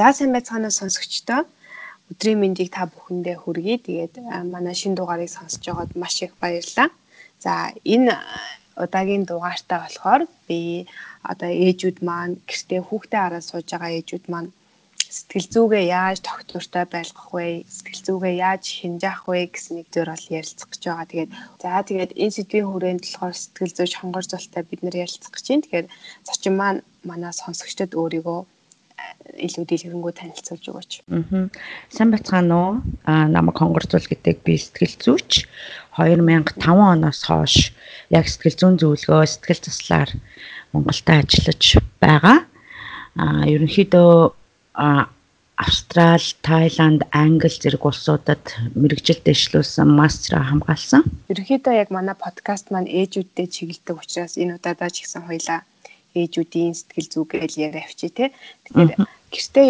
За сайн байцгаана сонсогчдоо. Өдрийн мэндийг та бүхэндээ хүргэе. Тэгээд манай шинэ дугаарыг сонсож байгаад маш их баярлалаа. За энэ удаагийн дугаартаа болохоор би одоо ээжүүд маань гэртээ хүүхдээ хараад сууж байгаа ээжүүд маань сэтгэл зүгээ яаж тогтвортой байлгах вэ? Сэтгэл зүгээ яаж шинжаах вэ гэсэн нэг зөр бол ярилцах гэж байгаа. Тэгээд за тэгээд энэ сэдвийн хүрээнд болохоор сэтгэл зүйч хонгор зултай бид нэр ярилцах гэж байна. Тэгэхээр зочин маань манай сонсогчдод өөрийгөө илүү дэлгэрэнгүй танилцуулж өгөөч. Аа. Сайн бацгаана уу? Аа намайг хонгорцуул гэдэг би сэтгэл зүйч 2005 оноос хойш яг сэтгэл зүйн зөвлөгөө, сэтгэл заслаар Монголда ажиллаж байгаа. Аа ерөнхийдөө Австрал, Тайланд, Англи зэрэг улсуудад мэрэгжил дэвшлүүлсэн мастера хамгаалсан. Ерөнхийдөө яг манай подкаст маань ээжүүдтэй чиглэдэг учраас энэ удаадаа ч ихсэн хоёлаа ээжүүдийн сэтгэл зүгээл яриа авчи те. Тэгэхээр гэртээ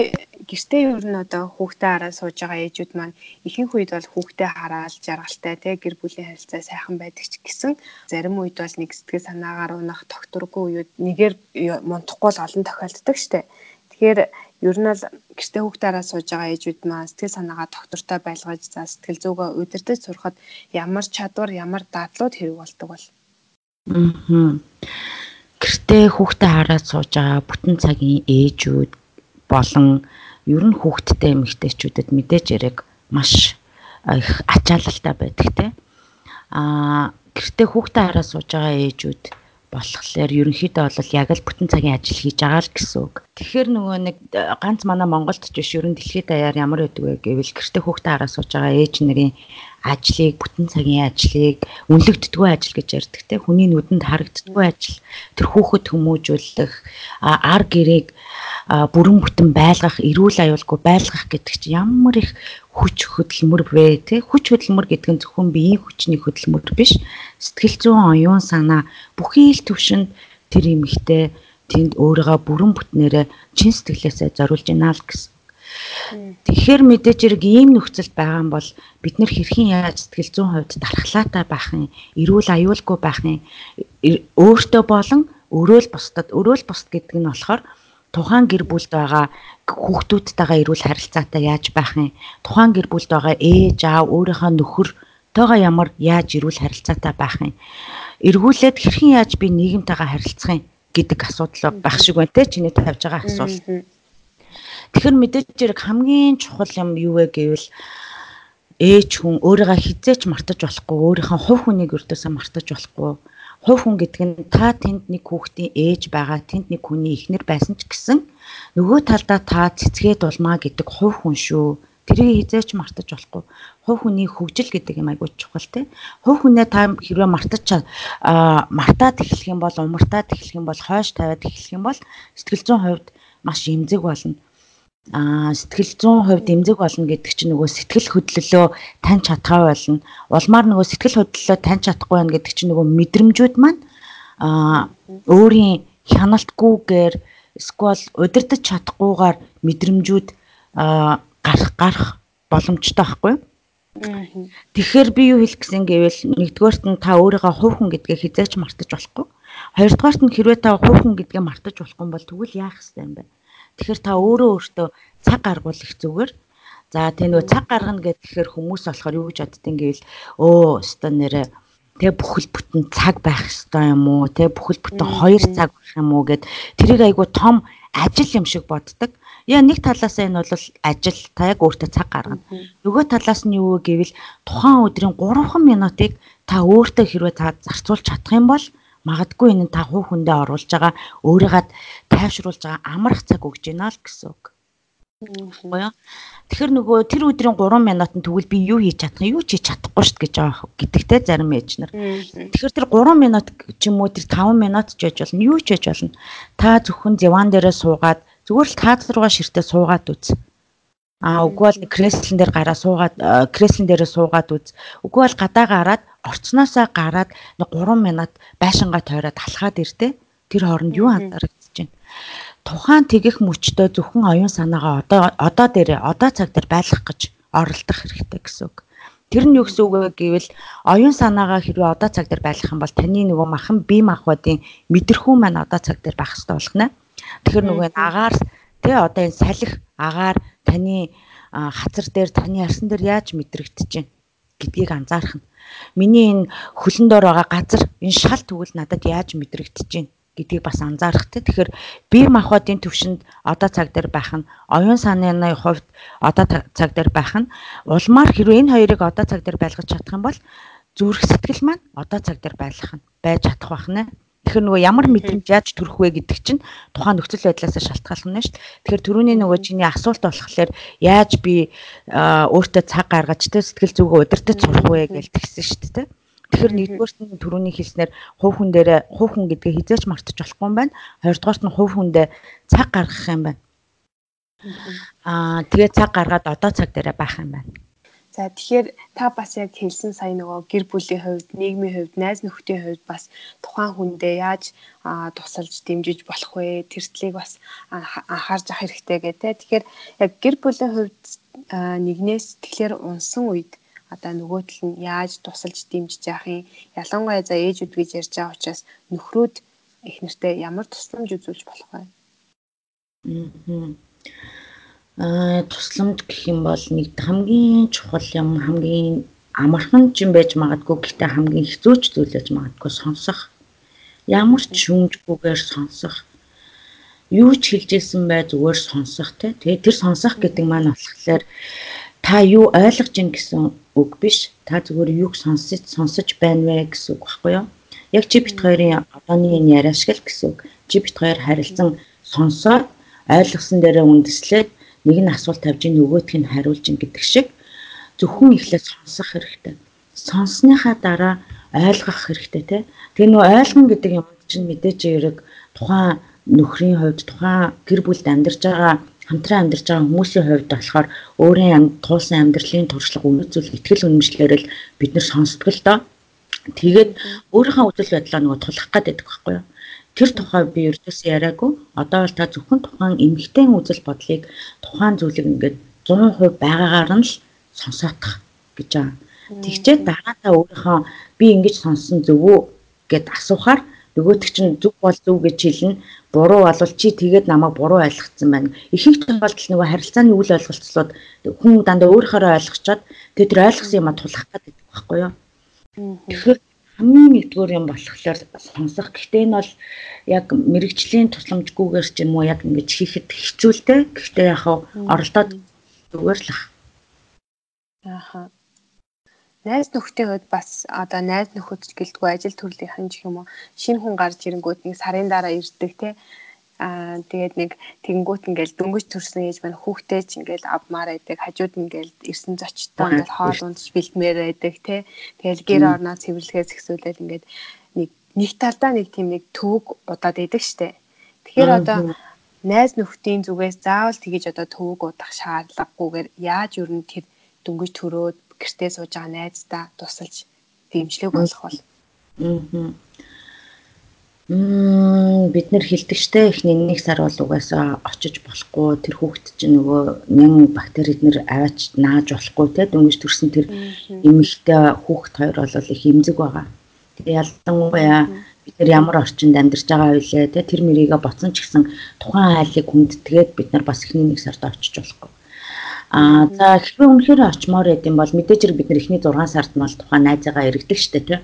гэртээ ер нь одоо хүүхдээ хараа сууж байгаа ээжүүд маань ихэнх үед бол хүүхдээ хараад жаргалтай те гэр бүлийн харилцаа сайхан байдаг ч гэсэн зарим үед бол нэг сэтгэл санаагаар унах тогтургүй үед нэгээр мунтахгүй л олон тохиолддог штэ. Тэгэхээр ер нь л гэртээ хүүхдээ хараа сууж байгаа ээжүүд маань сэтгэл санаагаа тогтвортой байлгаж за сэтгэл зүгөө удирдах сурахад ямар чадвар ямар дадлууд хэрэг болдог бол. Аа гэртээ хүүхдээ хараад сууж байгаа бүтэн цагийн ээжүүд болон ер нь хүүхдтэй эмэгтэйчүүдэд мэдээж яриг маш их ачаалалтай байдаг те. Аа гэртээ хүүхдээ хараад сууж байгаа ээжүүд болохоор ерөнхийдөө бол яг л бүтэн цагийн ажил хийж байгаа л гэсэн үг. Тэгэхээр нөгөө нэг ганц манай Монголд ч биш ерөн дэлхийд даяар ямар байдаг вэ гэвэл гэртээ хүүхдээ хараа сууж байгаа ээж нарын ажлыг бүтэн цагийн ажлыг үнэлэгддэггүй ажил гэж ярьдаг те. Хүний нүдэнд харагддаггүй ажил тэр хүүхэд хүмүүжүүлэх ар гэрээг бүрэн бүтэн байлгах эрүүл аюулгүй байлгах гэдэг чинь ямар их хүч хөдөлмөр вэ те. Хүч хөдөлмөр гэдэг нь зөвхөн биеийн хүчний хөдөлмөр биш. Сэтгэл зүйн оюун санаа бүхий л төвшөнд тэр эмэгтэй тэнд өөрийгөө бүрэн бүтнээрээ чин сэтгэлээсээ зориулж байна л гэсэн Тэгэхээр мэдээж хэрэг ийм нөхцөлд байгаа юм бол бид нэр хэрхэн яаж сэтгэл зүйн хувьд дархлаатай байх юм, эрүүл аюулгүй байх юм, өөртөө болон өрөөл бусдад өрөөл бусд гэдэг нь болохоор тухайн гэр бүлд байгаа хүүхдүүдтэйгээ эрүүл харилцаатай яаж байх юм, тухайн гэр бүлд байгаа ээж аав өөрийнхөө нөхөр тоогоо ямар яаж эрүүл харилцаатай байх юм, эргүүлээд хэрхэн яаж би нийгэмтэйгээ харилцах юм гэдэг асуудал байх шиг байна те чиний тавьж байгаа асуулт. Тэгэхээр мэдээж зэрэг хамгийн чухал юм юу вэ гэвэл ээж хүн өөрийгөө хизээч мартаж болохгүй, өөрийнхөө хувь хүнийг өрдөөсөө мартаж болохгүй. Хувь хүн гэдэг нь та тэнд нэг хүүхдийн ээж байгаа, тэнд нэг хүний эхнэр байсан ч гэсэн нөгөө талдаа та цэцгээд улмаа гэдэг хувь хүн шүү. Тэрийг хизээч мартаж болохгүй. Хувь хүний хөгжил гэдэг юм айгуу чухал тий. Хувь хүнээ та хэрвээ мартаж аа мартаад эхлэх юм бол, умартаад эхлэх юм бол, хойш тавиад эхлэх юм бол сэтгэл зүйн хувьд маш эмзэг болно аа сэтгэл зүйн хувьд эмзэг болно гэдэг чинь нөгөө сэтгэл хөдлөлөө таньж чадхаа болно. Улмаар нөгөө сэтгэл хөдлөлөө таньж чадахгүй байна гэдэг чинь нөгөө мэдрэмжүүд маань аа өөрийн хяналтгүйгээр эсвэл удирдах чадахгүйгээр мэдрэмжүүд аа гарах гарах боломжтой байхгүй юу? Тэгэхээр би юу хэлэх гэсэн гэвэл нэгдүгээрт нь та өөрийгөө хувь хүн гэдгээ хизээч мартаж болохгүй. Хоёрдугаарт нь хэрвээ та хувь хүн гэдгээ мартаж болохгүй бол тэгвэл яах ёстой юм бэ? Тэгэхээр та өөрөө өөртөө цаг гаргуул их зүгээр. За тэгээ нөгөө цаг гаргана гэхээр хүмүүс болохоор юу гэж боддгийг гэвэл өө өстө нэрэ тэгээ бүхэл бүтэн цаг байх ёстой юм уу? Тэгээ бүхэл бүтэн 2 цаг байх юм уу гэд тэрийг айгу том ажил юм шиг боддог. Яа нэг талаас нь бол ажил та яг өөртөө цаг гаргана. Нөгөө талаас нь юу гэвэл тухайн өдрийн 3 минутыг та өөртөө хэрвээ та зарцуулж чадах юм бол магадгүй энэ та хуу хүндээ оруулж байгаа өөрийгөө тайвшруулж байгаа амрах цаг өгж байна л гэсэн үг. Юу? Тэгэхээр нөгөө тэр өдрийн 3 минутанд тэгвэл би юу хийж чадах юу ч хийж чадахгүй шүү гэж байгаа гэдэгтэй зарим ээж нар. Тэгэхээр тэр 3 минут ч юм уу тэр 5 минут ч байж болно юу ч хийж болно. Та зөвхөн диван дээрээ суугаад зүгээр л таад руугаа ширтээ суугаад үз. Аа үгүй бол креслэн дээр гараа суугаад креслэн дээрээ суугаад үз. Үгүй бол гадаа гараад орцноосоо гараад 3 минут байшингаа тойроод алхаад иртээ. Тэр хооронд юу анзаарэгдэж байна? Тухайн тэгэх мөчтөө зөвхөн оюун санаагаа одоо одоо дээр одоо цаг дээр байлгах гэж оролдох хэрэгтэй гэсэн үг. Тэр нь юу гэсэн үг вэ гэвэл оюун санаагаа хэрвээ одоо цаг дээр байлгах юм бол таны нөгөө махан бие махбодын мэдрэхүүн маань одоо цаг дээр байх хэрэгтэй болно. Тэгэхээр нөгөө агаар Тэ одоо энэ салхи агаар таны хазар дээр таны арсан дээр яаж мэдрэгдэж байна гэдгийг анзаарах нь. Миний энэ хөлн дор байгаа газар энэ шал тэгвэл надад яаж мэдрэгдэж байна гэдгийг бас анзаарах те. Тэгэхээр бие махбодын төвшөнд одоо цаг дээр байх нь оюун санааны хувьд одоо цаг дээр байх нь улмаар хэрвээ энэ хоёрыг одоо цаг дээр байлгаж чадах юм бол зүрх сэтгэл маань одоо цаг дээр байлгах нь байж чадах байх нэ. Тэгэхээр нөгөө ямар мэдрэмж яаж төрөх вэ гэдэг чинь тухайн нөхцөл байдлаас шалтгаална шүү дээ. Тэгэхээр түрүүний нөгөө чиний асуулт болохоор яаж би өөртөө цаг гаргаж тэ сэтгэл зүгөө удирдах сурах вэ гэж тэгсэн шүү дээ. Тэгэхээр нэгдүгээрт нь түрүүний хэлснээр хувь хүн дээр хувь хүн гэдгээ хизээч мартаж болохгүй юм байна. Хоёрдугаарт нь хувь хүндээ цаг гаргах юм байна. Аа тэгээ цаг гаргаад одоо цаг дээр байх юм байна. За тэгэхээр та бас яг хэлсэн сая нөгөө гэр бүлийн хувьд, нийгмийн хувьд, найз нөхдийн хувьд бас тухайн хүндээ яаж тусалж дэмжиж болох вэ? Тэртлийг бас анхаарч авах хэрэгтэй гэдэг. Тэгэхээр яг гэр бүлийн хувьд нэгнээс тэгэхээр унсан үед одоо нөгөө тал нь яаж тусалж дэмжиж яах юм ялангуяа за ээжүүд гэж ярьж байгаа учраас нөхрөөд их нэртэй ямар тусламж үзүүлж болох вэ? Аа тусламж гэх юм бол нэг хамгийн чухал юм хамгийн амархан ч юм байж магадгүй гэхдээ хамгийн хэцүү ч зүйл байж магадгүй сонсох. Ямар ч шүүмжгүйгээр сонсох. Юу ч хэлж ирсэн бай зүгээр сонсох те. Тэгээ тэр сонсох гэдэг маань болохоор та юу ойлгож гин гэсэн үг биш. Та зүгээр юуг сонсож сонсож байна вэ гэсэн үг баггүй юу? Яг чи бит хоёрын одооны энэ яриа шиг л гэсэн үг. Чи бит хоёр харилцан сонсоод ойлгосон дээрээ үндэслээд нэг нь асуулт тавьж ийн нөгөөх нь хариулж ин гэдэг шиг зөвхөн ихлээр сонсох хэрэгтэй. Сонссныхаа дараа ойлгох хэрэгтэй тий. Тэгээ нөө ойлгон гэдэг юм чинь мэдээж хэрэг тухайн нөхрийн хувьд тухайн гэр бүлд амьдарч байгаа хамтран амьдарч байгаа хүмүүсийн хувьд болохоор өөрийн туулсан амьдралын туршлага үнэцүүл ихтгэл үнэмшлэр л бид нар сонсдог л доо. Тэгээд өөрийнхөө үзэл бодлоо нөгөө тулах гэдэг байхгүй юу? Тэр тухай би ердөөсөө яриаггүй. Одоо бол та зөвхөн тухайн эмгтэн үзэл бодлыг тухайн зүйлийг ингээд 100% байгаагаар нь л сонсоодох гэж байгаа. Тэгчээд дараа та өөрийнхөө би ингэж сонссон зөв үү гэд асуухаар нөгөөтг чинь зөв бол зөв гэж хэлнэ буруу болвол чи тэгээд намайг буруу ойлгоцсон байна. Ихэнх тохиолдолд нөгөө харилцааны үйл ойлголцлууд хүн дандаа өөрөөрөө ойлгочоод тэр ойлгосон юм а тулах гэдэг байхгүй юу? Тэгэхээр хамгийн нэгдүгээр юм болохоор сонсох. Гэхдээ энэ бол яг мэрэгжлийн тусламжгүйгээр ч юм уу яг ингэж хийхэд хэцүүлтэй. Гэхдээ яг оролдоод зүгээр л ах. Ааха найз нөхдийн хувьд бас одоо найз нөхөд гэлтгүй ажил төрлийнхэн ч юм уу шинэ хүн гарч ирэнгүүт нэг сарын дараа ирдэг те аа тэгээд нэг тэгэнгүүт ингээл дөнгөж төрсэн ээж маань хүүхдээ ч ингээл авмаар байдаг. Хажууд ингээл ирсэн зочтой ингээл хоол ундч бэлтмээр байдаг те тэгэл гэр орноо цэвэрлэгээ згсүүлэл ингээд нэг нэг талдаа нэг тийм нэг төвөг удаад байдаг штэ. Тэгэхээр одоо найз нөхдийн зүгээс заавал тэгэж одоо төвөг удах шаардлагагүйгээр яаж юу н тэр дөнгөж төрөөд гэртээ сууж байгаа найздаа тусалж дэмжлэг болох бол. Аа. Бид нэр хилдэгчтэй эхний нэг сар бол угаасаа очиж болохгүй тэр хүүхэд чинь нөгөө мянган бактерид нэр аваач нааж болохгүй те дөнгөж төрсэн тэр эмэгтэй хүүхэд хоёр бол их эмзэг байгаа. Тэгээ ялангуяа бид нар ямар орчинд амьдарч байгаа вэ те тэр мэрийгэ боцсон ч гэсэн тухайн айлыг хүндэтгээд бид нар бас эхний нэг сард очиж болохгүй. Аа за хэрвээ үнэхээр очимоор байд юм бол мэдээж хэрэг бид нар эхний 6 сард нь бол тухайн найзаагаа эргэдэг штэ тий.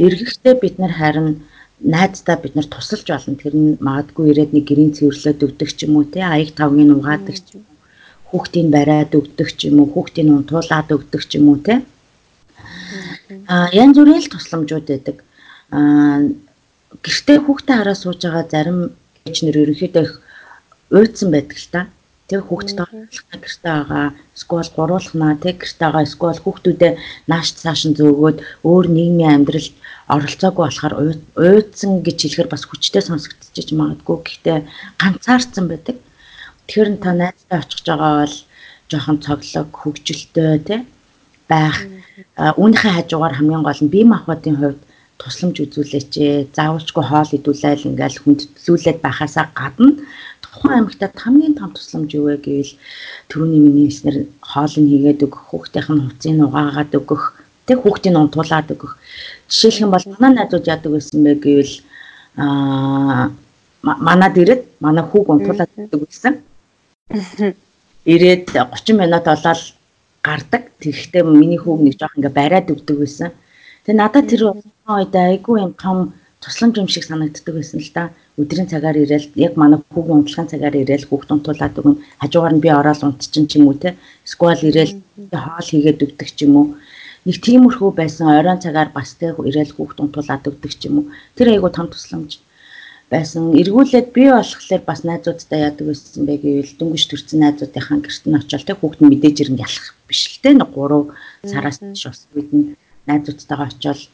Эргэхдээ бид нар харин найздаа бид нар тусалж болно. Тэр нь магадгүй ирээд нэг гэрийн цэвэрлээд өгдөг ч юм уу тий. Аяг тавгийн угаадаг ч юм. Хүүхдийн бариад өгдөг ч юм уу. Хүүхдийн унтуулаад өгдөг ч юм уу тий. Аа янз бүрийн л тусламжууд байдаг. Аа гэртээ хүүхдээ хараа сууж байгаа зарим ээж нэр ерөнхийдөө их уйдсан байдаг л та. Тэг хүүхдтэй оруулахна гэртээ байгаа сквал гуруулахна тэг гэртээ байгаа сквал хүүхдүүдээ нааш цааш нь зөөгөөд өөр нийгмийн амьдралд оролцоогүй болохоор уйдсан гэж хэлэхээр бас хүчтэй сонсогдчихэж магадгүй гэхдээ ганцаарцсан байдаг. Тэгэхээр та найзтай очих байгаа бол жоохон цоглог хөгжилтэй тий байх. Үүнийхээ хажуугаар хамгийн гол нь бие махбодын хувьд тусламж үзүүлээч. Заавалчгүй хоол идүүлээл ингээл хүндэтлүүлээд байхаасаа гадна тухайн аймагтад хамгийн том тусламж юу вэ гэвэл түрүүний миний хэлснээр хоолыг хийгээд өгөх, хүүхдийнх нь хувцсыг угаагаад өгөх, тэг хүүхдийг унтуулад өгөх. Жишээлх юм бол манай найзууд яадаг байсан бэ гэвэл аа манад ирээд манай хүүг унтуулад өгдөг байсан. Ирээд 30 минут болоод гардаг. Тэгэхдээ миний хүүг нэг жоох ингээ бариад өгдөг байсан. Тэгээ надад тэр үед айгүй юм том тусламж юм шиг санагддаг байсан л да. Өдрийн цагаар ирээл яг манай хүүгийн унтлагын цагаар ирээл хүүхд унтуулад өгнө. Хажуугаар нь би ороод унтчин ч юм уу те. Сквал ирээл хоол хийгээд өгдөг ч юм уу. Нэг тиймэрхүү байсан оройн цагаар бас те ирээл хүүхд унтуулад өгдөг ч юм уу. Тэр айгүй том тусламж байсан. Эргүүлээд би болохоор бас найзуудтай яадаг байсан бэ гэвэл дөнгөж төрсэн найзуудынхаа гэрт нь очиод те хүүхд нь мэдээж ирэн ялах биш л те. Нэг 3 сараас ч бас бид нь найзуудтайгаа очиод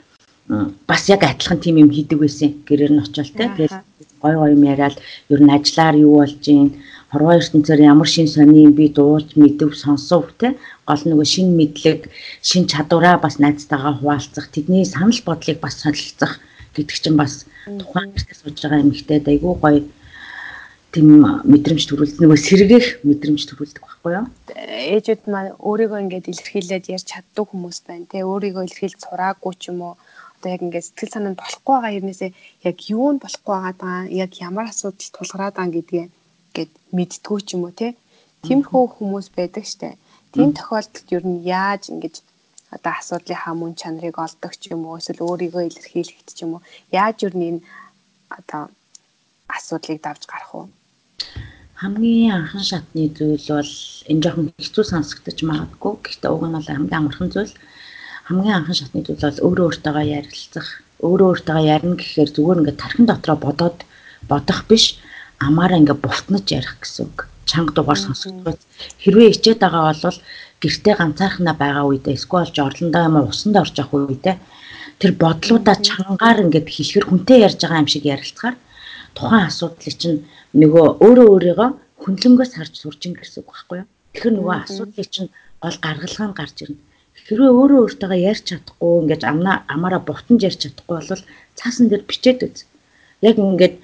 бас яг адилхан тим юм хийдэг байсан гэрээр нь очиод те. Тэгээд гой гой юм яриад ер нь ажиллаар юу болж гин? Хорвоо ертөнцөөр ямар шин сони юм би дууж мэдэв сонсов те. Гол нөгөө шин мэдлэг, шин чадвараа бас найзтайгаа хуваалцах, тэдний санал бодлыг бас солилцох гэдэг чинь бас тухайн гэртээ сууж байгаа эмэгтэй айгүй гоё тийм мэдрэмж төрүүлдэг. Нөгөө сэргээх мэдрэмж төрүүлдэг байхгүй юу? Ээжүүд маань өөрийгөө ингээд илэрхийлээд ярьж чаддаг хүмүүс байна те. Өөрийгөө илэрхийлж сураагүй ч юм уу одоо яг ингээд сэтгэл санаа нь болохгүй байгаа юмнээсээ яг юу нь болохгүй байгаа яг ямар асуудал тулгараад байгаа гэдгээ гээд мэдтгүү ч юм уу те тиймэрхүү хүмүүс байдаг штэ. Тийм тохиолдолд ер нь яаж ингэж одоо асуудлынхаа мөн чанарыг олдог ч юм уу эсвэл өөрийгөө илэрхийлэхэд ч юм уу яаж ер нь энэ одоо асуудлыг давж гарах вэ? Хамгийн анхан шатны зүйл бол энэ жоохон хэцүү сонсогдож магадгүй. Гэхдээ уг нь бол хамгийн амархан зүйл хамгийн анхан шатны зүйл бол өөрөө өөртөөгөө ярилцах өөрөө өөртөөгөө ярина гэхээр зүгээр ингээд тархин дотроо бодоод бодох биш амаараа ингээд бувтнаж ярих гэсэн үг чанга дугаар сонсогдвол хэрвээ ичээд байгаа бол гэртээ ганцаархнаа байгаа үедээ эсвэл жорлондоо юм уу усанд орж явах үедээ тэр бодлуудаа чангаар ингээд хэлэхэр хүнтэй ярьж байгаа юм шиг ярилцахаар тухайн асуудлыг чинь нөгөө өөрөө өөрийгөө хүнлэнгөөс харж сурч ин гэсэн үг байхгүй юу. Тэгэхээр нөгөө асуудлыг чинь гол гаргалгаа нь гарч ирнэ. Хэрвээ өөрөө өөртөө ярьж чадахгүй ингээд амнаа амаараа бутанж ярьж чадахгүй бол цаасан дээр бичээд үз. Яг ингээд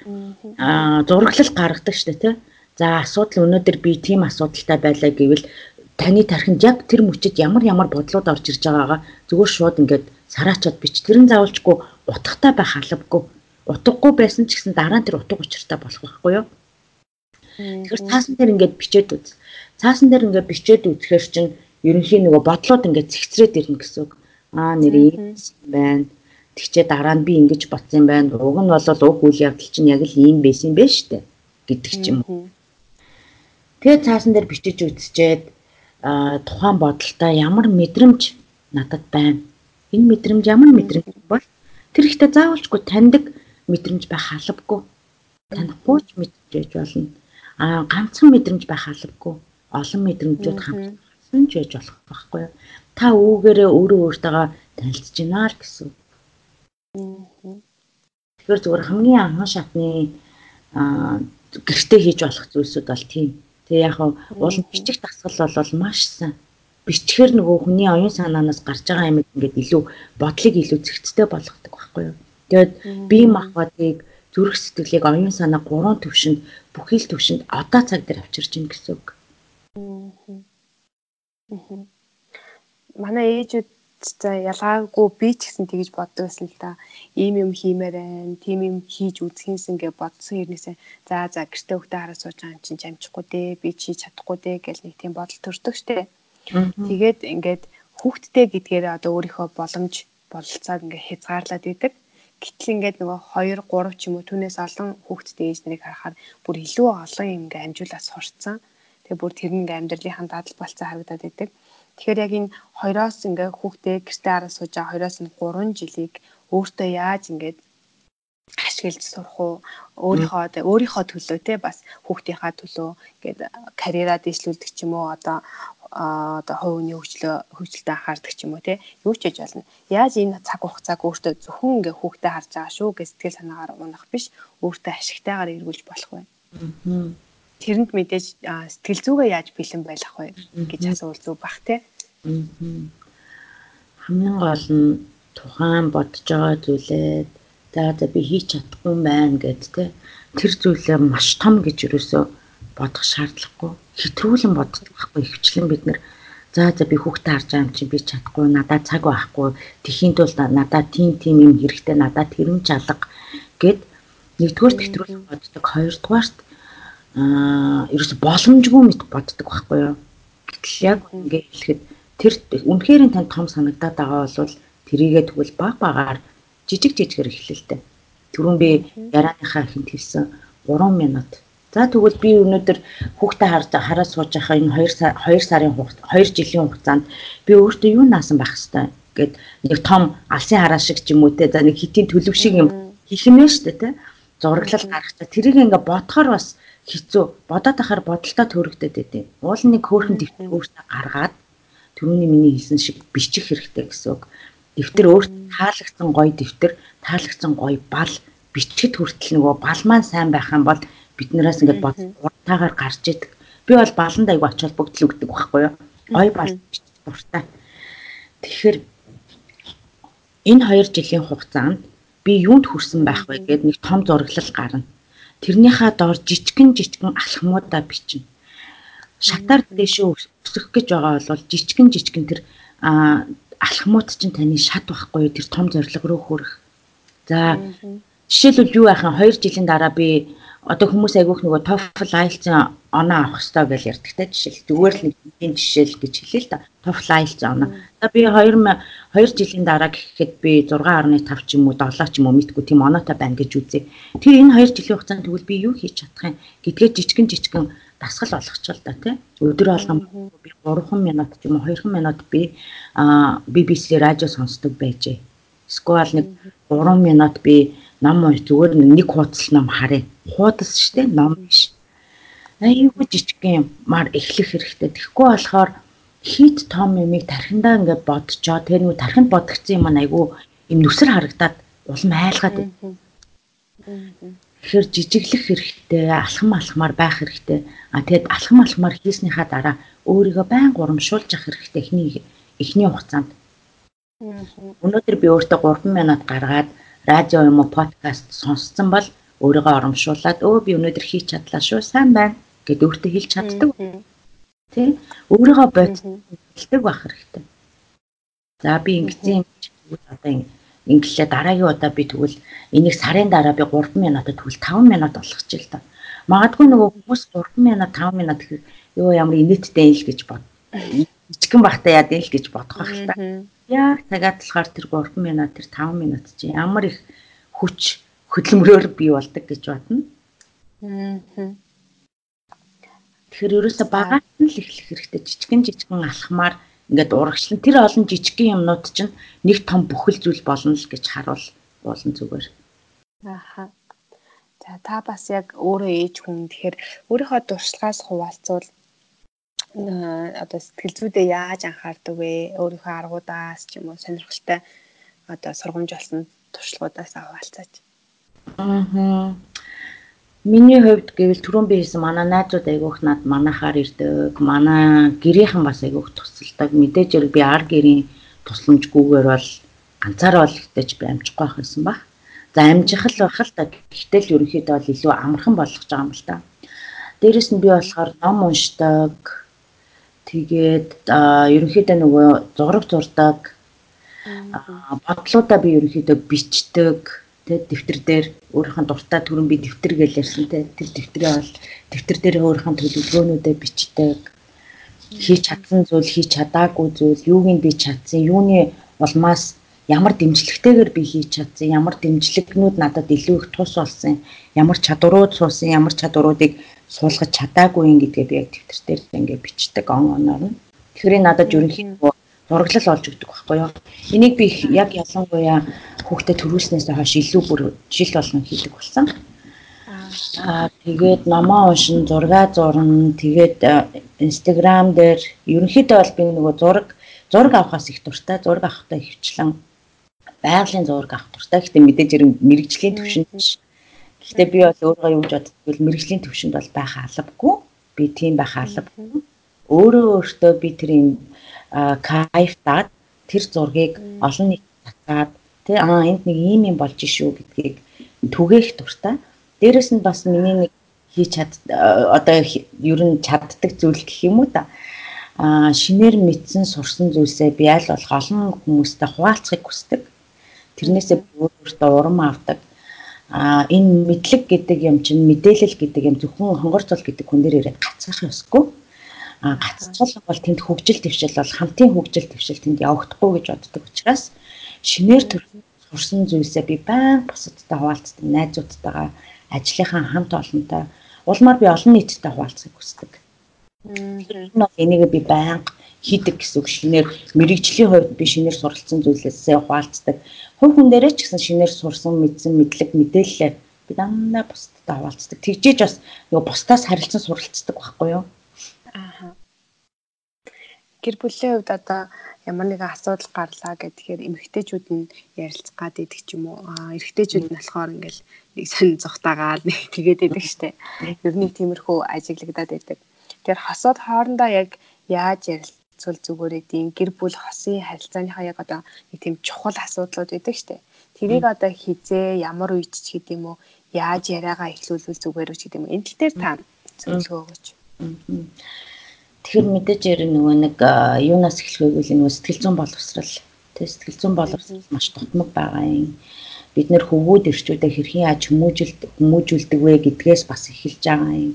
зураглал гаргадаг штэ тий. За асуудал өнөөдөр би тийм асуудалтай байлаа гэвэл таны тархинд яг тэр мөчөд ямар ямар бодлууд орж ирж байгаагаа зүгээр шууд ингээд сараачаад бич. Тэрэн заавалчгүй утгатай байх албагүй. Утгагүй байсан ч гэсэн дараа нь тэр утга учиртай болох байхгүй юу? Тэгэхээр цаасан дээр ингээд бичээд үз. Цаасан дээр ингээд бичээд үзэхээр чинь ерөнхийн нөгөө бодлоод ингээд цэгцрээд ирнэ гэсэн үг. Аа нэр ийм байна. Тэгчээ дараа нь би ингэж бодсон юм байна. Уг нь бол уг үйл явдал чинь яг л ийм байсан юм байна штэ гэдэг ч юм уу. Тэгээ цаасан дээр бичиж үзчихэд тухайн бодолтой ямар мэдрэмж надад байна. Энэ мэдрэмж ямар мэдрэмж бол тэр ихтэй заавалчгүй таньдаг мэдрэмж байх албагүй. Танихгүй ч мэдчихэж болно. Аа ганцхан мэдрэмж байх албагүй. Олон мэдрэмжүүд хамтсан ч байж болох байхгүй? Та үүгээрээ өөрөө өөртөө танилцж байна л гэсэн. Тэгэхээр зүгээр хамгийн анхан шатны аа гэртээ хийж болох зүйлсүүд бол тийм Тэгээ яг уул бичих дасгал бол маш сайн. Бичгээр нөгөө хүний оюун санаанаас гарч байгаа юм ингээд илүү бодлыг илүү зэгцтэй болгодог байхгүй юу. Тэгээд бие махбодыг зүрх сэтгэлийг оюун санаа гурван төвшөнд бүхий л төвшөнд одоо цаг дээр авчирч ийн гэсэн үг. Манай ээжүүд за ялгаагүй би ч гэсэн тэгэж боддог байсан л да. Ийм юм хиймээр байна, тийм юм хийж үзхийнсэн гэж бодсон хэрнээсээ за за гэртээ хөлтөө хараа сууж байгаа юм чинь чамчихгүй дээ, би чи чадахгүй дээ гэж нэг тийм бодол төрдөг штэ. Тэгээд ингээд хүүхдтэй гэдгээр одоо өөрийнхөө боломж бололцоог ингээд хязгаарлаад идэг. Гэтэл ингээд нөгөө 2 3 ч юм уу түүнээс олон хүүхдтэй ээж нарыг харахаар бүр илүү олон юм ингээд амжуулаад сурцсан. Тэгээ бүр тэр нэг амьдралынхаа дадал болцоо харагдаад идэг. Тэгэхээр яг энэ хоёроос ингээ хүүхдээ гэртээ араа сууж байгаа хоёроос нь 3 жилийг өөртөө яаж ингээд ашиглаж сурах уу? Өөрийнхөө өөрийнхөө төлөө те бас хүүхдийнхаа төлөө ингээд карьераа дэвшлүүлдэг ч юм уу? Одоо одоо хүний хөгжлөө хөгжилтэй анхаардаг ч юм уу те? Юу ч хийж болно. Яаж энэ цаг хугацааг өөртөө зөвхөн ингээ хүүхдээ харж байгаа шүү? Гэж сэтгэл санаагаар унах биш. Өөртөө ашигтайгаар эргүүлж болох байна. Тэрэнд мэдээж сэтгэл зүгээ яаж бэлэн байх вэ гэж асуул зүг бах те. Хамгийн гол нь тухайн бодож байгаа зүйлээ за за би хийж чадахгүй байна гэд те. Тэр зүйлээ маш том гэж юусоо бодох шаардлагагүй. Хэтрүүлэн боддог байхгүй ихвчлэн бид нэр за за би хүүхдээ харж байгаа юм чи би чадахгүй надад цаг байхгүй тэхийн тулд надад тийм тийм юм хэрэгтэй надад тэрэн чалга гэд нэгдүгээр хэтрүүлэн боддог хоёрдугаарт аа ерөөс боломжгүй мэт боддог байхгүй юу. Гэтэл яг ингээ хэлэхэд тэр үнэхээр тань том санагдаад байгаа бол тэрийгээ тэгвэл баг багаар жижиг жижигээр эхлэлтэй. Түрүүн би ярааныхаа ихэнд хэлсэн 3 минут. За тэгвэл би өнөөдөр хүүхдээ харж хараа сууж байхаа энэ 2 сар 2 сарын хугацаанд 2 жилийн хугацаанд би өөртөө юу наасан байх хэвээр гэд нэг том алсын хараа шиг ч юм уу те за нэг хитийн төлөв шиг юм шүү дээ те зураглал гаргахтаа тэрийг ингээ бодохоор бас хэцүү бодоод ахаар бодолтой төрөгдөд байдیں۔ Уул нэг хөөрхөн дэвтэр өөртөө гаргаад түрүүний миний хэлсэн шиг бичих хэрэгтэй гэсэн үг. Дэвтэр өөрт таалагдсан гоё дэвтэр, таалагдсан гоё бал бичгэд хүртэл нөгөө бал маань сайн байх юм бол биднээс ингээд бод уртаагаар гарч идэг. Би бол баланд айгу ач холбогдол өгдөг байхгүй юу? Гоё бал дуртай. Тэгэхээр энэ 2 жилийн хугацаанд би юунд хүрсэн байх вэ гэд нэг том зураглал гарна. Тэрнийхээ доор жижигэн жижигэн алхмуудаа бичнэ. Шатаар дэшөө өсөх гэж байгаа бол жижигэн жижигэн тэр алхмууд чинь таны шат байхгүй тэр том зориг руу хүрэх. За жишээлбэл юу яхан 2 жилийн дараа би одоо хүмүүс айгүйх нөгөө TOEFL IELTS оноо авах хэрэгтэй гэж ярьдаг те жишээл. Зүгээр л нэг жишээл гэж хэлээ л да TOEFL IELTS оноо. За би 2 2 жилийн дараа гэхэд би 6.5 ч юм уу 7 ч юм уу мэдгүй тийм оноотой байна гэж үзье. Тэр энэ 2 жилийн хугацаанд тэгвэл би юу хийж чадах юм гэдгээ жижигэн жижигэн дасгал болгочихвол та тий өдөр болгон би 3 минут ч юм уу 2 минут би BBC радио сонсдог байжээ. Эсвэл нэг 3 минут би ном унш зүгээр нэг хуудас ном харъя. Хуудас штэ ном биш. Аюу жижиг юм мар эхлэх хэрэгтэй. Тэгэхгүй болохоор хит том юмыг тархиндаа ингээд бодчоо тэр нэг тархинд бодгцсан юм айгүй юм нүсэр харагдаад улам айлгаад байна. Тэгэхээр жижиглэх хэрэгтэй, алхам алхмаар байх хэрэгтэй. А тэгэд алхам алхмаар хийснийхаа дараа өөрийгөө байн гурамшуулж явах хэрэгтэй эхний эхний хугацаанд. Өнөөдөр би өөртөө 3 минут гаргаад радио юм уу подкаст сонссон бол өөрийгөө оромшуулад өө би өнөөдөр хийж чадлаа шүү сайн байна гэд өөртөө хэлж чаддаг. Тэ өөрийгөө боддог байх хэрэгтэй. За би ингэсэн юм одоо инглишээ дараагийн удаа би тэгвэл энийг сарын дараа би 3 минутад тэгвэл 5 минут болгочих л та. Магадгүй нөгөө хүмүүс 3 минут 5 минут гэхээр ёо ямар инээдтэй юм л гэж бод. Ичгэн бахтай яа дээ л гэж бодох байх л та. Яг цагаад болохоор тэр 3 минут тэр 5 минут чи ямар их хүч хөдөлмөрөөр бий болдог гэж бодно. Аа. Тэгэхээр ерөөсө багаас нь л эхлэх хэрэгтэй. Жижигэн жижигэн алхмаар ингээд урагшлан тэр олон жижигхэн юмнууд чинь нэг том бүхэл зүйл болно л гэж харуул болон зүгээр. Ааха. За та бас яг өөрөө ээж хүн тэгэхээр өөрийнхөө дуршлагаас хуваалцвал одоо сэтгэл зүйдээ яаж анхаардаг вэ? Өөрийнхөө аргуудаас ч юм уу сонирхолтой одоо сургамж болсон туршлагуудаас хаваалцаач. Аа. Миний хувьд гэвэл түрүүн би хэлсэн манай найзууд айгүйх над манахаар ирдэг. Манай гэрийнхэн бас айгүйх тусалдаг. Мэдээж хэрэг би ар гэрийн тусламжгүйгээр бол ганцаараа бол ихтэй би амжихгүй байх гэсэн баг. За амжих л байх л та. Гэхдээ л ерөнхийдөө бол илүү амархан болгож байгаа юм л та. Дээрэс нь би болохоор ном уншдаг, Тэгээд ерөнхийдөө нөгөө зураг зурдаг бодлуудаа би ерөнхийдөө бичдэг тэ дэвтэр дээр өөрийнхөө дуртай төрөн би дэвтэр гэж ярьсан тэ тэр дэвтрээ бол дэвтэр дээр өөрийнхөө төлөвлөгөөнүүдээ бичдэг хийж чадсан зүйл хийж чадаагүй зүйл юуг нь би чадсан юуны улмаас ямар дэмжлэгтэйгээр би хийж чадсан ямар дэмжлэгнүүд надад илүү их тус болсон ямар чадварууд суусан ямар чадваруудыг суулгаж чадаагүй юм гэдгээ би яг тэмдэгтэр дээр ингээд бичдэг он оноор нь. Тэгэхээр надад ерөнхийдөө зураглал олж өгдөг байхгүй юу. Энийг би яг ялангуяа хүүхдэд төрүүлснээс хойш илүү бүр жил болгон хийдэг болсон. Аа тэгээд номоо уншин, зураг зурна, тэгээд Instagram дээр ерөнхийдөө бол би нөгөө зураг зураг авахаас их дуртай, зураг авахтаа хөвчлэн байгалийн зураг авах дуртай. Гэхдээ мэдээж мэрэгжлийн төвшөнд биш Гэхдээ би бол өөрөө юу гэж боддог вэ? Мэргэжлийн төвшөнд бол байх албагүй. Би тийм байх албагүй. Өөрөө өөртөө би тэр юм кайфтаад тэр зургийг олон нийт татаад тий аа энд нэг ийм юм болж шүү гэдгийг түгээх дуртай. Дээрэс нь бас миний нэг хийж чад одоо ер нь чаддаг зүйл гэх юм уу та а шинээр мэдсэн сурсан зүйлсээ би аль болох олон хүмүүстэй хуваалцахыг хүсдэг. Тэрнээсээ өөртөө урам авдаг а энэ мэдлэг гэдэг юм чинь мэдээлэл гэдэг юм зөвхөн хонгор цол гэдэг хүн дээр ирээд гацчих ёсгүй. А гацчихвал бол тэнд хөгжил твшил бол хамтын хөгжил твшил тэнд явагдахгүй гэж боддог учраас шинээр төр сурсан зүйлсээ би баян бусадтай хуваалцдаг, найзуудтайгаа ажлынхаа хамт олонтой улмаар би олон нийттэй хуваалцахыг хүсдэг. Энэ бол энийг би баян хийдэг гэсэн үг шинээр мэрэгжлийн хувьд би шинээр суралцсан зүйлээсээ хуваалцдаг хувь хүн дээрээ ч гэсэн шинээр сурсан мэдсэн мэдлэг мэдээлэлээ би дандаа бусдад хаваалцдаг. Тэгжээж бас нөгөө бусдаас харилцан суралцдаг байхгүй юу? Гэр бүлийн хувьд одоо ямар нэгэн асуудал гарлаа гэхээр эмэгтэйчүүд нь ярилцах гад идэг ч юм уу. Эрэгтэйчүүд нь болохоор ингээл нэг сонь зүхтаагаал нэг тэгээд идэг штэ. Ер нь тиймэрхүү ажиглагдаад идэг. Тэгэхээр хосоод хоорондоо яг яаж ярил цөл зүгээр эдийн гэр бүл хосын харилцааныхаа яг одоо нэг тийм чухал асуудлууд байдаг штэ. Тэрийг одоо хизээ ямар үед ч гэдэг юм уу яаж яриагаа эхлүүлвэл зүгээр үү гэдэг юм. Энэ тал дээр та зөвлөгөө өгөөч. Тэгэхээр мэдээж нь нөгөө нэг юунаас эхлэх вэ гэвэл нөгөө сэтгэл зүйн боловсрал тэг сэтгэл зүйн боловсрал маш тутмаг байгаа юм. Бид нэр хөвгүүд ирчүүдээ хэрхэн яаж хүмүүжилд хүмүүжүүлдэг вэ гэдгээс бас эхэлж байгаа юм.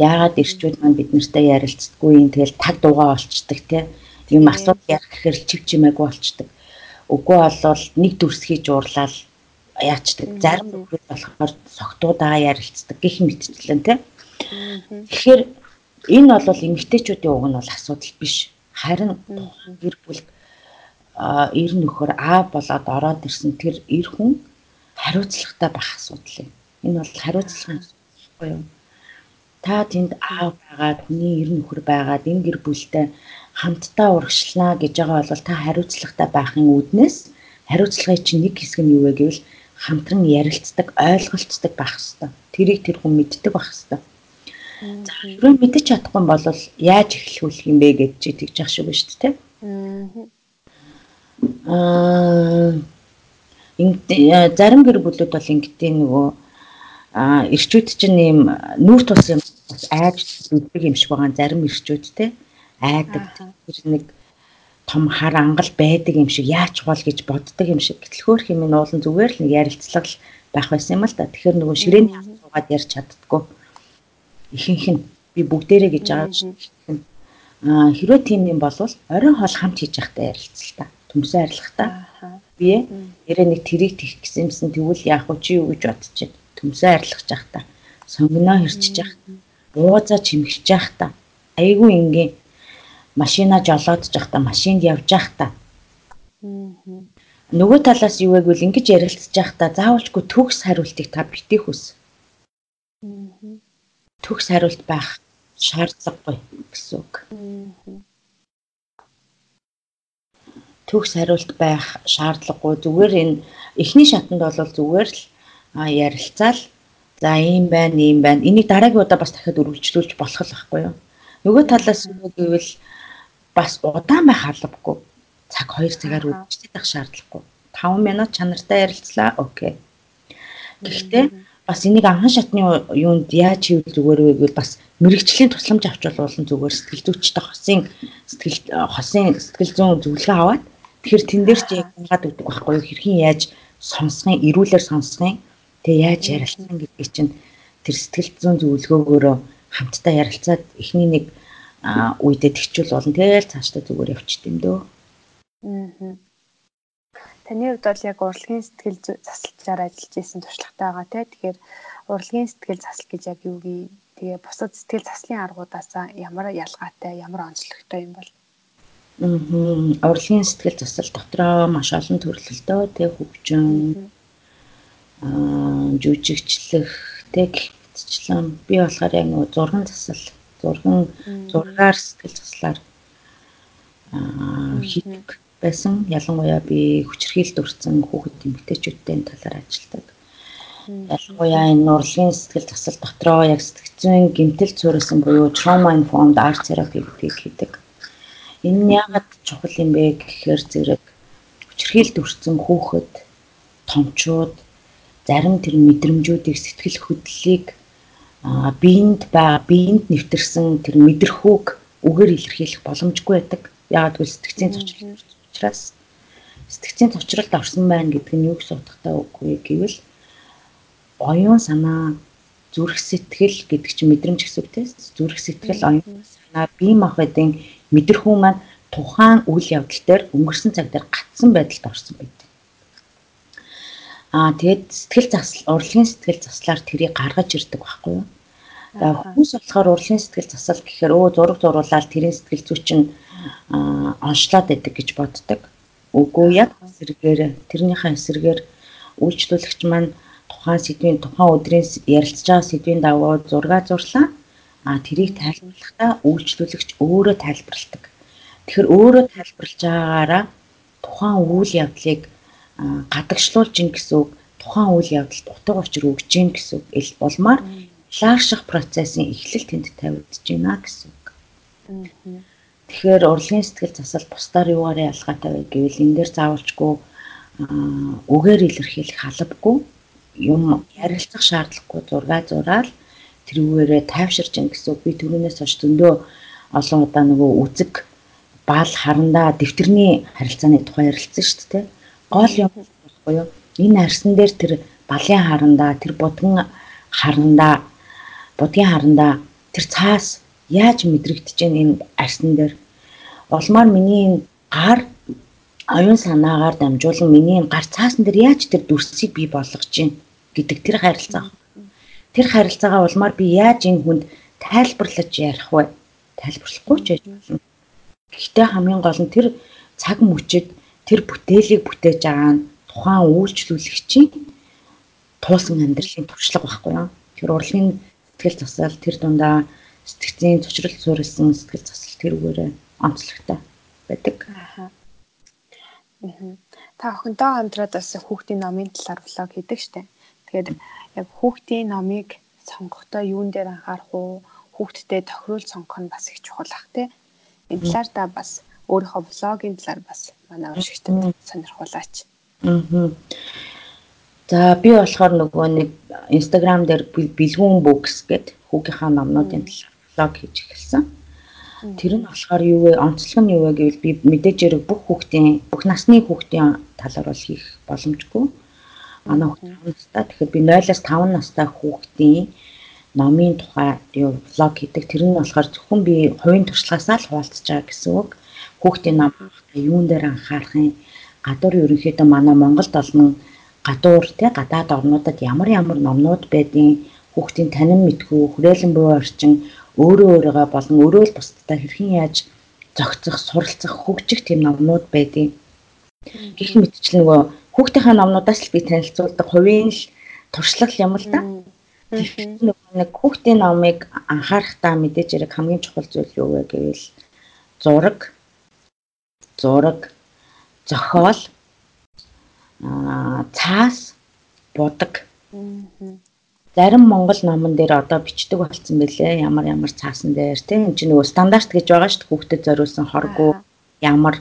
Яагаад ирчүүд маань бид нартай ярилцдаггүй юм? Тэгэл таг дугаа олцдог те юм асуудал ярих гэхээр чив чимээгүй болцдог үгүй болвол нэг дүрсхий жуурлал яачдаг. Зарим нөхөд болохоор согтуудаа ярилцдаг гих мэтчлэн те тэгэхээр энэ бол эмгтээчүүдийн уг нь бол асуудал биш харин гэр бүл эр нөхөр аа болоод ороод ирсэн тэр эр хүн хариуцлагатай байх асуудал юм энэ бол хариуцлага юм та тэнд аав байгаад хүний ер нөхөр байгаад энэ гэр бүлтэй хамтдаа урагшлана гэж байгаа бол та хариуцлагатай байхын үүднээс хариуцлагын чинь нэг хэсэг нь юу вэ гэвэл хамтран ярилцдаг, ойлголцдог байх хэвээр. Тэрийг тэр хүн мэддэг байх хэвээр. За хэрвээ мэдчих чадахгүй бол яаж эхлүүлэх юм бэ гэж чи тэгж ах шүү шүү дээ. Аа зарим гэр бүлүүд бол ингэдэг нөгөө а ирчүүд чинь ийм нүүр тус юм айж үздэг юм шиг байгаа зарим ирчүүд те айдаг тэр нэг том хар ангал байдаг юм шиг яач бол гэж боддог юм шиг гэтлөхөөр хэмээн уулан зүгээр л нэг ярилцлага байх байсан юм л да. Тэгэхээр нөгөө ширээний асуугаад ярьж чаддггүй ихэнх нь би бүгдээрээ гэж байгаа а хэрвээ тийм юм бол оройн хоол хамт хийж явахтай ярилцлаа төмсөн арилгахтаа би нэрээ нэг тэрийг тих гэсэнсэн тэгвэл яах вэ? Чи юу гэж бодож байна? Төмсөө арилгаж явах та. Сонгоноо хэрчиж явах бууцаа чимэгч явах та. Айгүй ингийн машина жолоодж явах та. Машинд явж явах та. Нөгөө талаас юу вэ гэвэл ингэж ярилцж явах та. Заавалчгүй төгс хариултыг та битэх хүс төгс хариулт байх шаардлагагүй гэсэн үг төгс хариулт байх шаардлагагүй зүгээр энэ эхний шатанд бол зүгээр л ярилцаал за ийм байна, ийм байна. Энийг дараагийн удаа бас дахиад үргэлжлүүлж болох л байхгүй юу? Нөгөө талаас юу гэвэл бас удаан байх албагүй. Цаг 2 цагаар үргэлжлэх шаардлагагүй. 5 минут чанартай ярилцлаа. Окей. Гэхдээ бас энийг анхан шатны юунд яаж хийвэл зүгээр вэ гэвэл бас мэрэгчлийн тусламж авч болуулан зүгээр сэтгэл зүйчтэй хосын сэтгэл хосын сэтгэл зүйн зөвлөгөө аваад тэгэхээр тэн дээр ч яг хангаад өгдөг байхгүй юу хэрхэн яаж сонсхын эрүүлэр сонсхын Тэгээ яаж ярилцсан гэдгийг чинь тэр сэтгэл зүйн зөвлөгөөгөөрөө хамтдаа ярилцаад эхний нэг үедээ тэгчүүл болно. Тэгэл цаашдаа зүгээр явчих юм дөө. Аа. Таны хувьд бол яг урлагийн сэтгэл засалчаар ажиллаж исэн туршлагатай байгаа тий. Тэгэхээр урлагийн сэтгэл засал гэж яг юу гээ? Тэгээ бусад сэтгэл заслын аргуудаас ямар ялгаатай, ямар онцлогтой юм бол? Аа. Урлагийн сэтгэл засал дотроо маш олон төрөлтэй тий хөгжин жүжигчлэх тэг гихтчлэн би болохоор яг нөгөө зурган засал зурган зургаар сэтгэл заслаар хийдэг байсан. Ялангуяа би хүчрхийлд өрцөн хүүхэд эмэгтэйчүүдтэй талаар ажилладаг. Ялангуяа энэ нурлын сэтгэл засал дотроо яг сэтгцэн гэмтэл цуурсан буюу trauma informed art therapy гэдгийг хийдэг. Энэ нь яагаад чухал юм бэ гэхээр зэрэг хүчрхийлд өрцөн хүүхэд томчууд зарим тэр мэдрэмжүүдийг сэтгэл хөдлөлийг биеинд ба биеинд нэвтэрсэн тэр мэдрэхүүг үгээр илэрхийлэх боломжгүй байдаг. Яагаад гэвэл сэтгцийн цочрол учраас сэтгцийн цочролд орсон байна гэдэг нь юу гэсэн утгатай үгүй гэвэл оюун санаа зүрх сэтгэл гэдэг чинь мэдрэмж гэсэн үг тийм зүрх сэтгэл оюун санаа бие махбодын мэдрэхүүн маань тухайн үйл явдал дээр өнгөрсөн цаг дээр гатсан байдалд орсон байдаг. Аа тэгээд сэтгэл засал урлагийн сэтгэл заслаар тэрийг гаргаж ирдэг байхгүй юу? Хүмүүс болохоор урлагийн сэтгэл засал гэхээр өө зураг зуруулаад тэрийн сэтгэл зүй чинь онцлоод байдаг гэж боддог. Үгүй яг эсрэгээр тэрнийхээ эсрэгээр үйлчлүүлэгч маань тухайн сэдвийн тухайн өдрийн ярилцж байгаа сэдвийн дагуу зураг зурлаа. А тэрийг тайлбарлахдаа үйлчлүүлэгч өөрөө тайлбарладаг. Тэгэхээр өөрөө тайлбарлаж байгаагаараа тухайн үйл явдлыг гадагшлуулж ин гэсэн үг тухайн үйл явдалд утга учир өгж гин гэсэн үг ил болмаар лаарших процессын эхлэл тэнд тавигдж байна гэсэн үг. Тэгэхээр урлагийн сэтгэл засал бусдаар юугаар ялгаатай вэ гэвэл энэ дээр заавалчгүй үгээр илэрхийлэх халбгүй юм ярилцах шаардлагагүй зураг зураал тэрүүгээрээ тайвширч ин гэсэн үг би түрүүнээс хойш зөндөө олон удаа нөгөө үзэг баал харандаа дэвтэрний харилцааны тухай ярилцсан шүү дээ. Гол юм болохгүй юу? Энэ арсан дээр тэр балын харандаа, тэр будган харандаа, будгийн харандаа тэр цаас яаж мэдрэгдэж байна энэ арсан дээр. Улмаар миний энэ гар оюун санаагаар дамжуулан миний энэ гар цаасан дээр яаж тэр дүрсийг бий болгож чинь гэдэг тэр харилцаа. Тэр харилцаагаа улмаар би яаж энэ хүнд тайлбарлаж ярих вэ? Тайлбарлахгүй ч яж болно. Гэхдээ хамгийн гол нь тэр цаг мөчид тэр бүтээлийг бүтээж байгаа нь тухайн үйлчлүүлэгчийн туусан амьдралын туршлага байхгүй юу? Тэр урлагийн сэтгэл засал тэр дундаа сэтгцийн цочрол суурилсан сэтгэл засал тэрүүгээрээ онцлогтой байдаг. Аа. Та охинтой хамтраад бас хүүхдийн номын талаар влог хийдэг штеп. Тэгэхээр яг хүүхдийн номыг сонгохдоо юун дээр анхаарах уу? Хүүхдтэй тохируул сонгох нь бас их чухал ах тий. Энэ талаар та бас өөрийнхөө влогийн талаар бас манай уншигчдад сонирхуулаач. Аа. За би болохоор нөгөө нэг Instagram дээр бэлгүүн books гэдэг хүүгийнхаа номнуудын талаар влог хийж эхэлсэн. Тэр нь болохоор юу вэ? Онцлог нь юу вэ гэвэл би мэдээж хэрэг бүх хүүхдийн бүх насны хүүхдийн талаар бол хийх боломжгүй. Манай хүүхд 5 настай. Тэгэхээр би 0-аас 5 настай хүүхдийн номын тухай юу влог хийдэг. Тэр нь болохоор зөвхөн би хувийн туршлагаасаа л хуваалцаж байгаа гэсэн үг. Хүүхдийн ном юун дээр анхаарах юм? Гадуур ерөнхийдөө манай Монголд олон гадуур те гадаад орнуудад ямар ямар номнууд байдгийг хүүхдийн танин мэдхүү хүрээлэн буй орчин өөрөө өөрийгөө болон өөрөө л бусдад хэрхэн яаж зохицох, суралцах, хөгжих тийм номнууд байдгийг гэх мэтчлэн нөгөө хүүхдийнхээ номнуудаас л би танилцуулдаг. Хувийн л туршлага юм л да. Тэгэхээр нэг хүүхдийн номыг анхаарахтаа мэдээж яг хамгийн чухал зүйл юу вэ гэвэл зураг, зураг, зохиол, цаас, будаг. Зарим монгол номон дээр одоо бичдэг болсон бэлээ. Ямар ямар цаасан дээр тийм. Энэ чинь нөгөө стандарт гэж байгаа шүү дээ. Хүүхдэд зориулсан хоргоо ямар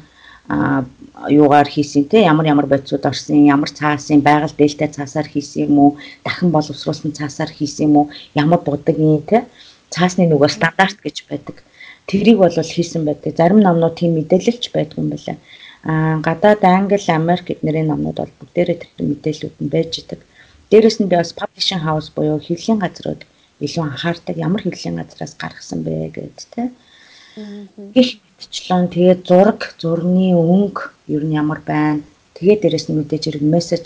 юугаар хийсэн те ямар ямар бодисууд орсон ямар цаасын байгаль дээлтэй цаасаар хийсэн юм уу? Дахин боловсруулсан цаасаар хийсэн юм уу? Ямар будгийн те цаасны нөгөө стандарт гэж байдаг. Тэрийг бол хийсэн байдаг. Зарим номнууд тийм мэдээлэлч байдаг юм байна гадаад англи америк эднэрийн номнууд бол бүгдээрээ тэр мэдээлэлүүд нь байж идэг Дээрээс нь би бас publishing house буюу хэвлэлийн газрууд илүү анхаардаг ямар хэвлэлийн газраас гаргасан бэ гэд тэ. Гэх мэтчлэн тэгээд зураг, зургийн өнгө ер нь ямар байна. Тэгээд дээрэс нь мэдээж хэрэг мессеж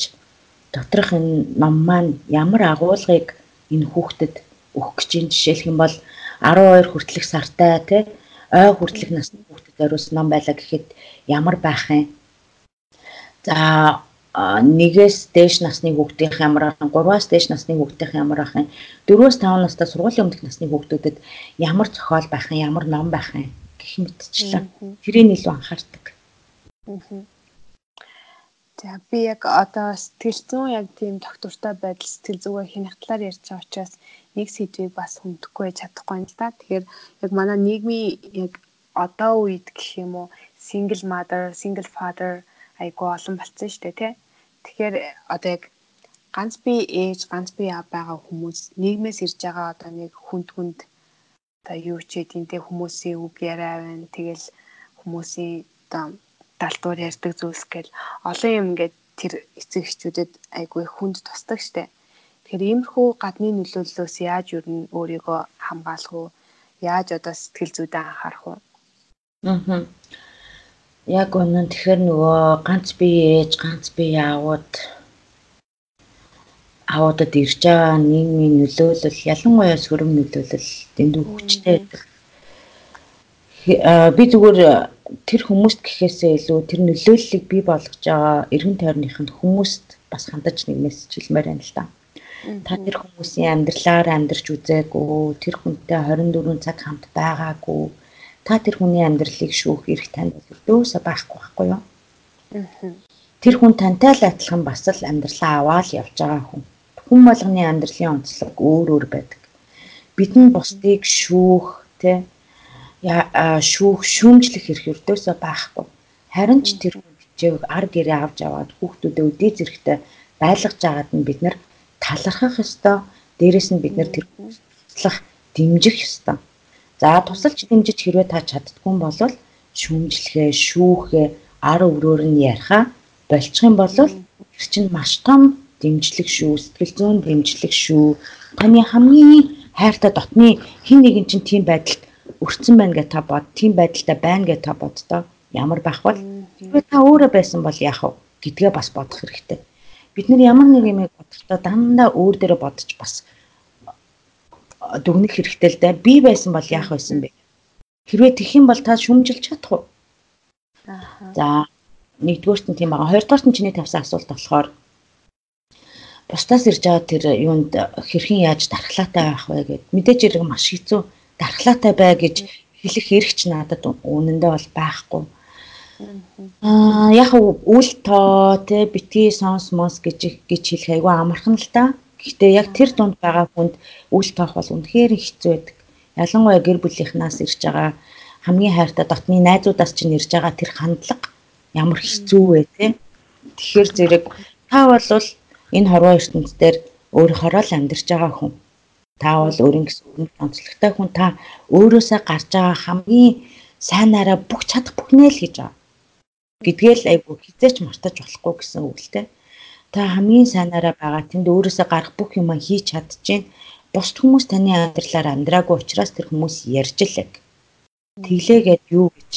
доторх энэ ном маань ямар агуулгыг энэ хүүхдэд өгөх гэж юм жишээлх юм бол 12 хүртэлх сартай тий ой хүртэлх насны хүүхдэд зориулсан ном байлаа гэхэд ямар байх юм. За нэгээс дээш насны хүүхдийн ямар ахын 3-аас дээш насны хүүхдийн ямар ахын 4-өөс 5 настай сургуулийн өмнөх насны хүүхдүүдэд ямар зохиол байх юм? Ямар ном байх юм? Гэх мэтчлэн тэрийг илүү анхаардаг. За би яг одоо сэтгэл зүйн яг тийм доктортой байдал сэтгэл зүгээ хянах талаар ярьж байгаа учраас нэг сэдвийг бас хүндэхгүй чадахгүй юм л да. Тэгэхээр яг манай нийгмийн яг одоо үед гэх юм уу single mother, single father айгу олон болцсон шүү дээ тий. Тэгэхээр одоо яг ганц би ээж, ганц би аав байгаа хүмүүс нийгмээс ирж байгаа одоо нэг хүнд хүнд одоо юу ч гэдэг те хүмүүсийн үг яриа байна. Тэгэл хүмүүсийн одоо далтуур ярьдаг зүйлс гэл олон юм ингээд тэр эцэг эхчүүдэд айгүй хүнд тусдаг штэ. Тэгэхээр иймэрхүү гадны нөлөөллөөс яаж юу н өөрийгөө хамгаалах уу? Яаж одоо сэтгэл зүйдээ анхаарах уу? Аа. Яг үнэн тэгэхээр нөгөө ганц би ээж, ганц би яавууд аудад ирж байгаа нийгмийн нөлөөлөл ялангуяа сөрөм нөлөөлөл дэндүү хүчтэй байдаг. Би зүгээр тэр хүмүүст гэхээсээ илүү тэр нөлөөллийг бий болгож байгаа эргэн тойрныхын хүмүүст бас хандаж нэг мессеж хэлмээр байна л да. Та тэр хүмүүсийн амьдралаар амьдарч үзээгүй, тэр хүнтэй 24 цаг хамт байгаагүй. Та тэр хүний амьдралыг шүүх эрх танд өдөөсө байхгүй байхгүй юу? Тэр хүн тантай л адилхан бас л амьдралаа аваад явж байгаа хүн хүн болгоны амьдралын онцлог өөр өөр байдаг. Бидний бусдыг шүүх тэ шүүх шүүмжлэх эрх өрдөөсөө байхгүй. Харин ч тэр хүчийг ар гэрээ авч аваад хүүхдүүдэд өдөө зэрэгтэй байлгаж агаад нь бид нар талархах ёстой. Дээрэс нь бид нар тэр туслах дэмжих ёстой. За тусалж дэмжиж хэрвээ та чаддгүй бол шүүмжлэхээ, шүүхээ, ар өврөөр нь яриха болчих юм бол тэр чинь маш том дэмжлэг шүү, сэтгэл зүйн дэмжлэг шүү. Таны хамгийн хайртай дотны хин нэгэн чинь тийм байдалд өртсөн байна гэж та бод, тийм байдалтай байна гэж та боддоо. Ямар байх вэ? Тэгвэл та өөрөө байсан бол яах вэ гэдгээ бас бодох хэрэгтэй. Бид нар ямар нэг юм бодохдоо дандаа өөр дээрээ бодож бас дүгнэх хэрэгтэй л дээ. Би байсан бол яах байсан бэ? Хэрвээ тэх юм бол та шүмжилж чадах уу? Аа. За нэгдүгээрт нь тийм байгаа. Хоёрдугаарт нь чиний тавьсан асуулт болохоор бусдаас ирж байгаа тэр юунд хэрхэн яаж дархлаатай байх вэ гэд мэдээж хэрэг маш хэцүү дархлаатай бай гэж хэлэх эрхч надад үнэндээ бол байхгүй. Аа яг үл тоо те битгий сонс мос гэж гэж хэлэх айгүй амархан л та. Гэхдээ яг тэр дунд байгаа хүнд үл тоох бол үнэхээр хэцүү байдаг. Ялангуяа гэр бүлийнхнаас ирж байгаа хамгийн хайртай дотны найзуудаас чинь ирж байгаа тэр хандлага ямар хэцүү вэ те. Тэгэхээр зэрэг та бол энэ хорвоо ертөнцийн дээр өөрийнхөө л амьдарч байгаа хүн. Та бол өөрийн гэсэн өрнөд онцлогтой хүн та өөрөөсөө гарч байгаа хамгийн сайнаараа бүх чадах бүхнээ л хийж байгаа. Гэдгээл айгу хизээч мартаж болохгүй гэсэн үг л дээ. Та хамгийн сайнаараа байгаа тэнд өөрөөсөө гарах бүх юм хийж чадчихээн. Бусд хүмүүс таны амьдралаар амьдраагүй учраас тэр хүмүүс ярьж лэг. Тэглээгээд юу гэж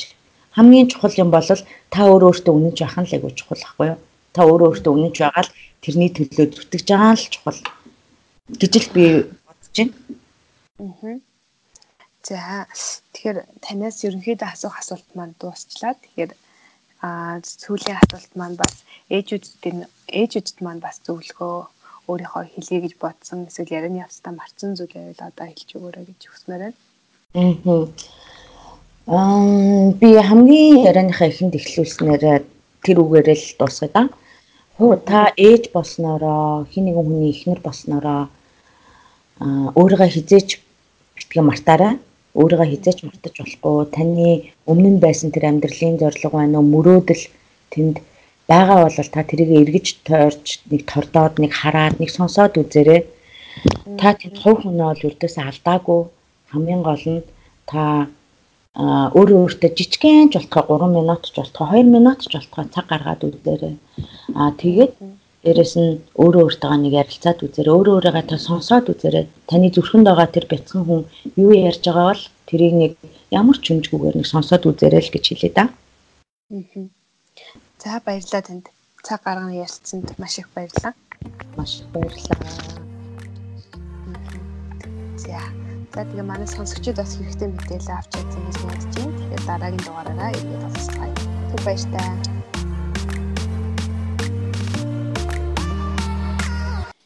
хамгийн чухал юм бол та өөрөө өөртөө үнэнч байх нь л айгу чухал байхгүй юу? Та өөрөө өөртөө үнэнч байгаа л тэрний төлөө зүтгэж байгаа л чухал гэж л би бодож байна. Аа. За тэгэхээр танаас ерөнхийдөө асуух асуулт маань дуусчлаа. Тэгэхээр аа сүүлийн асуулт маань бас ээжүүдэд ээжүүдэд маань бас зөвлөгөө өөрийнхөө хэлье гэж бодсон эсвэл ярианы явцдаа марцсан зүйл байвал одоо хэлж өгөөрэй гэж хүсмээр байна. Аа би хамгийн ярианыхаа ихэнд эхлүүлснээр тэр үгээрээ л дуусгая да. Хөө та ээж болсноороо хин нэгэн хүний эхнэр болсноороо өөрийгөө хизээч битгий мартаарай. Өөрийгөө хизээч мартаж болохгүй. Таны өмнө нь байсан тэр амьдралын зорилго байна уу? Мөрөөдөл тэнд байгаа бол та тэрийг эргэж тойрч нэг тордоод нэг хараад нэг сонсоод үзээрэй. Та тэнд хувь хүнээ бол үрдээс алдаагүй. Хамгийн гол нь та өөрөө өөртөө жижигхэн ч болтгоо 3 минут ч болтгоо 2 минут ч болтгоо цаг гаргаад үзээрэй. Аа тэгээд дээрэс нь өөрөө өөртөө нэг ярилцаад үзээрэй. Өөрөө өөрийгөө та сонсоод үзээрэй. Таны зүрхэнд байгаа тэр бяцхан хүн юу ярьж байгаа бол тэрийг нэг ямар ч хүмжгүйгээр нэг сонсоод үзээрэй л гэж хэлээ да. Аа. За баярлалаа танд. Цаг гарган ярилцсанд маш их баярлалаа. Маш их баярлалаа. За За тэгээ манай сонсогчид бас хэрэгтэй мэдээлэл авч чадсан гэж найдаж байна. Тэгэхээр дараагийн дугаараараа ирээд уулзцгаая. Түр баяртай.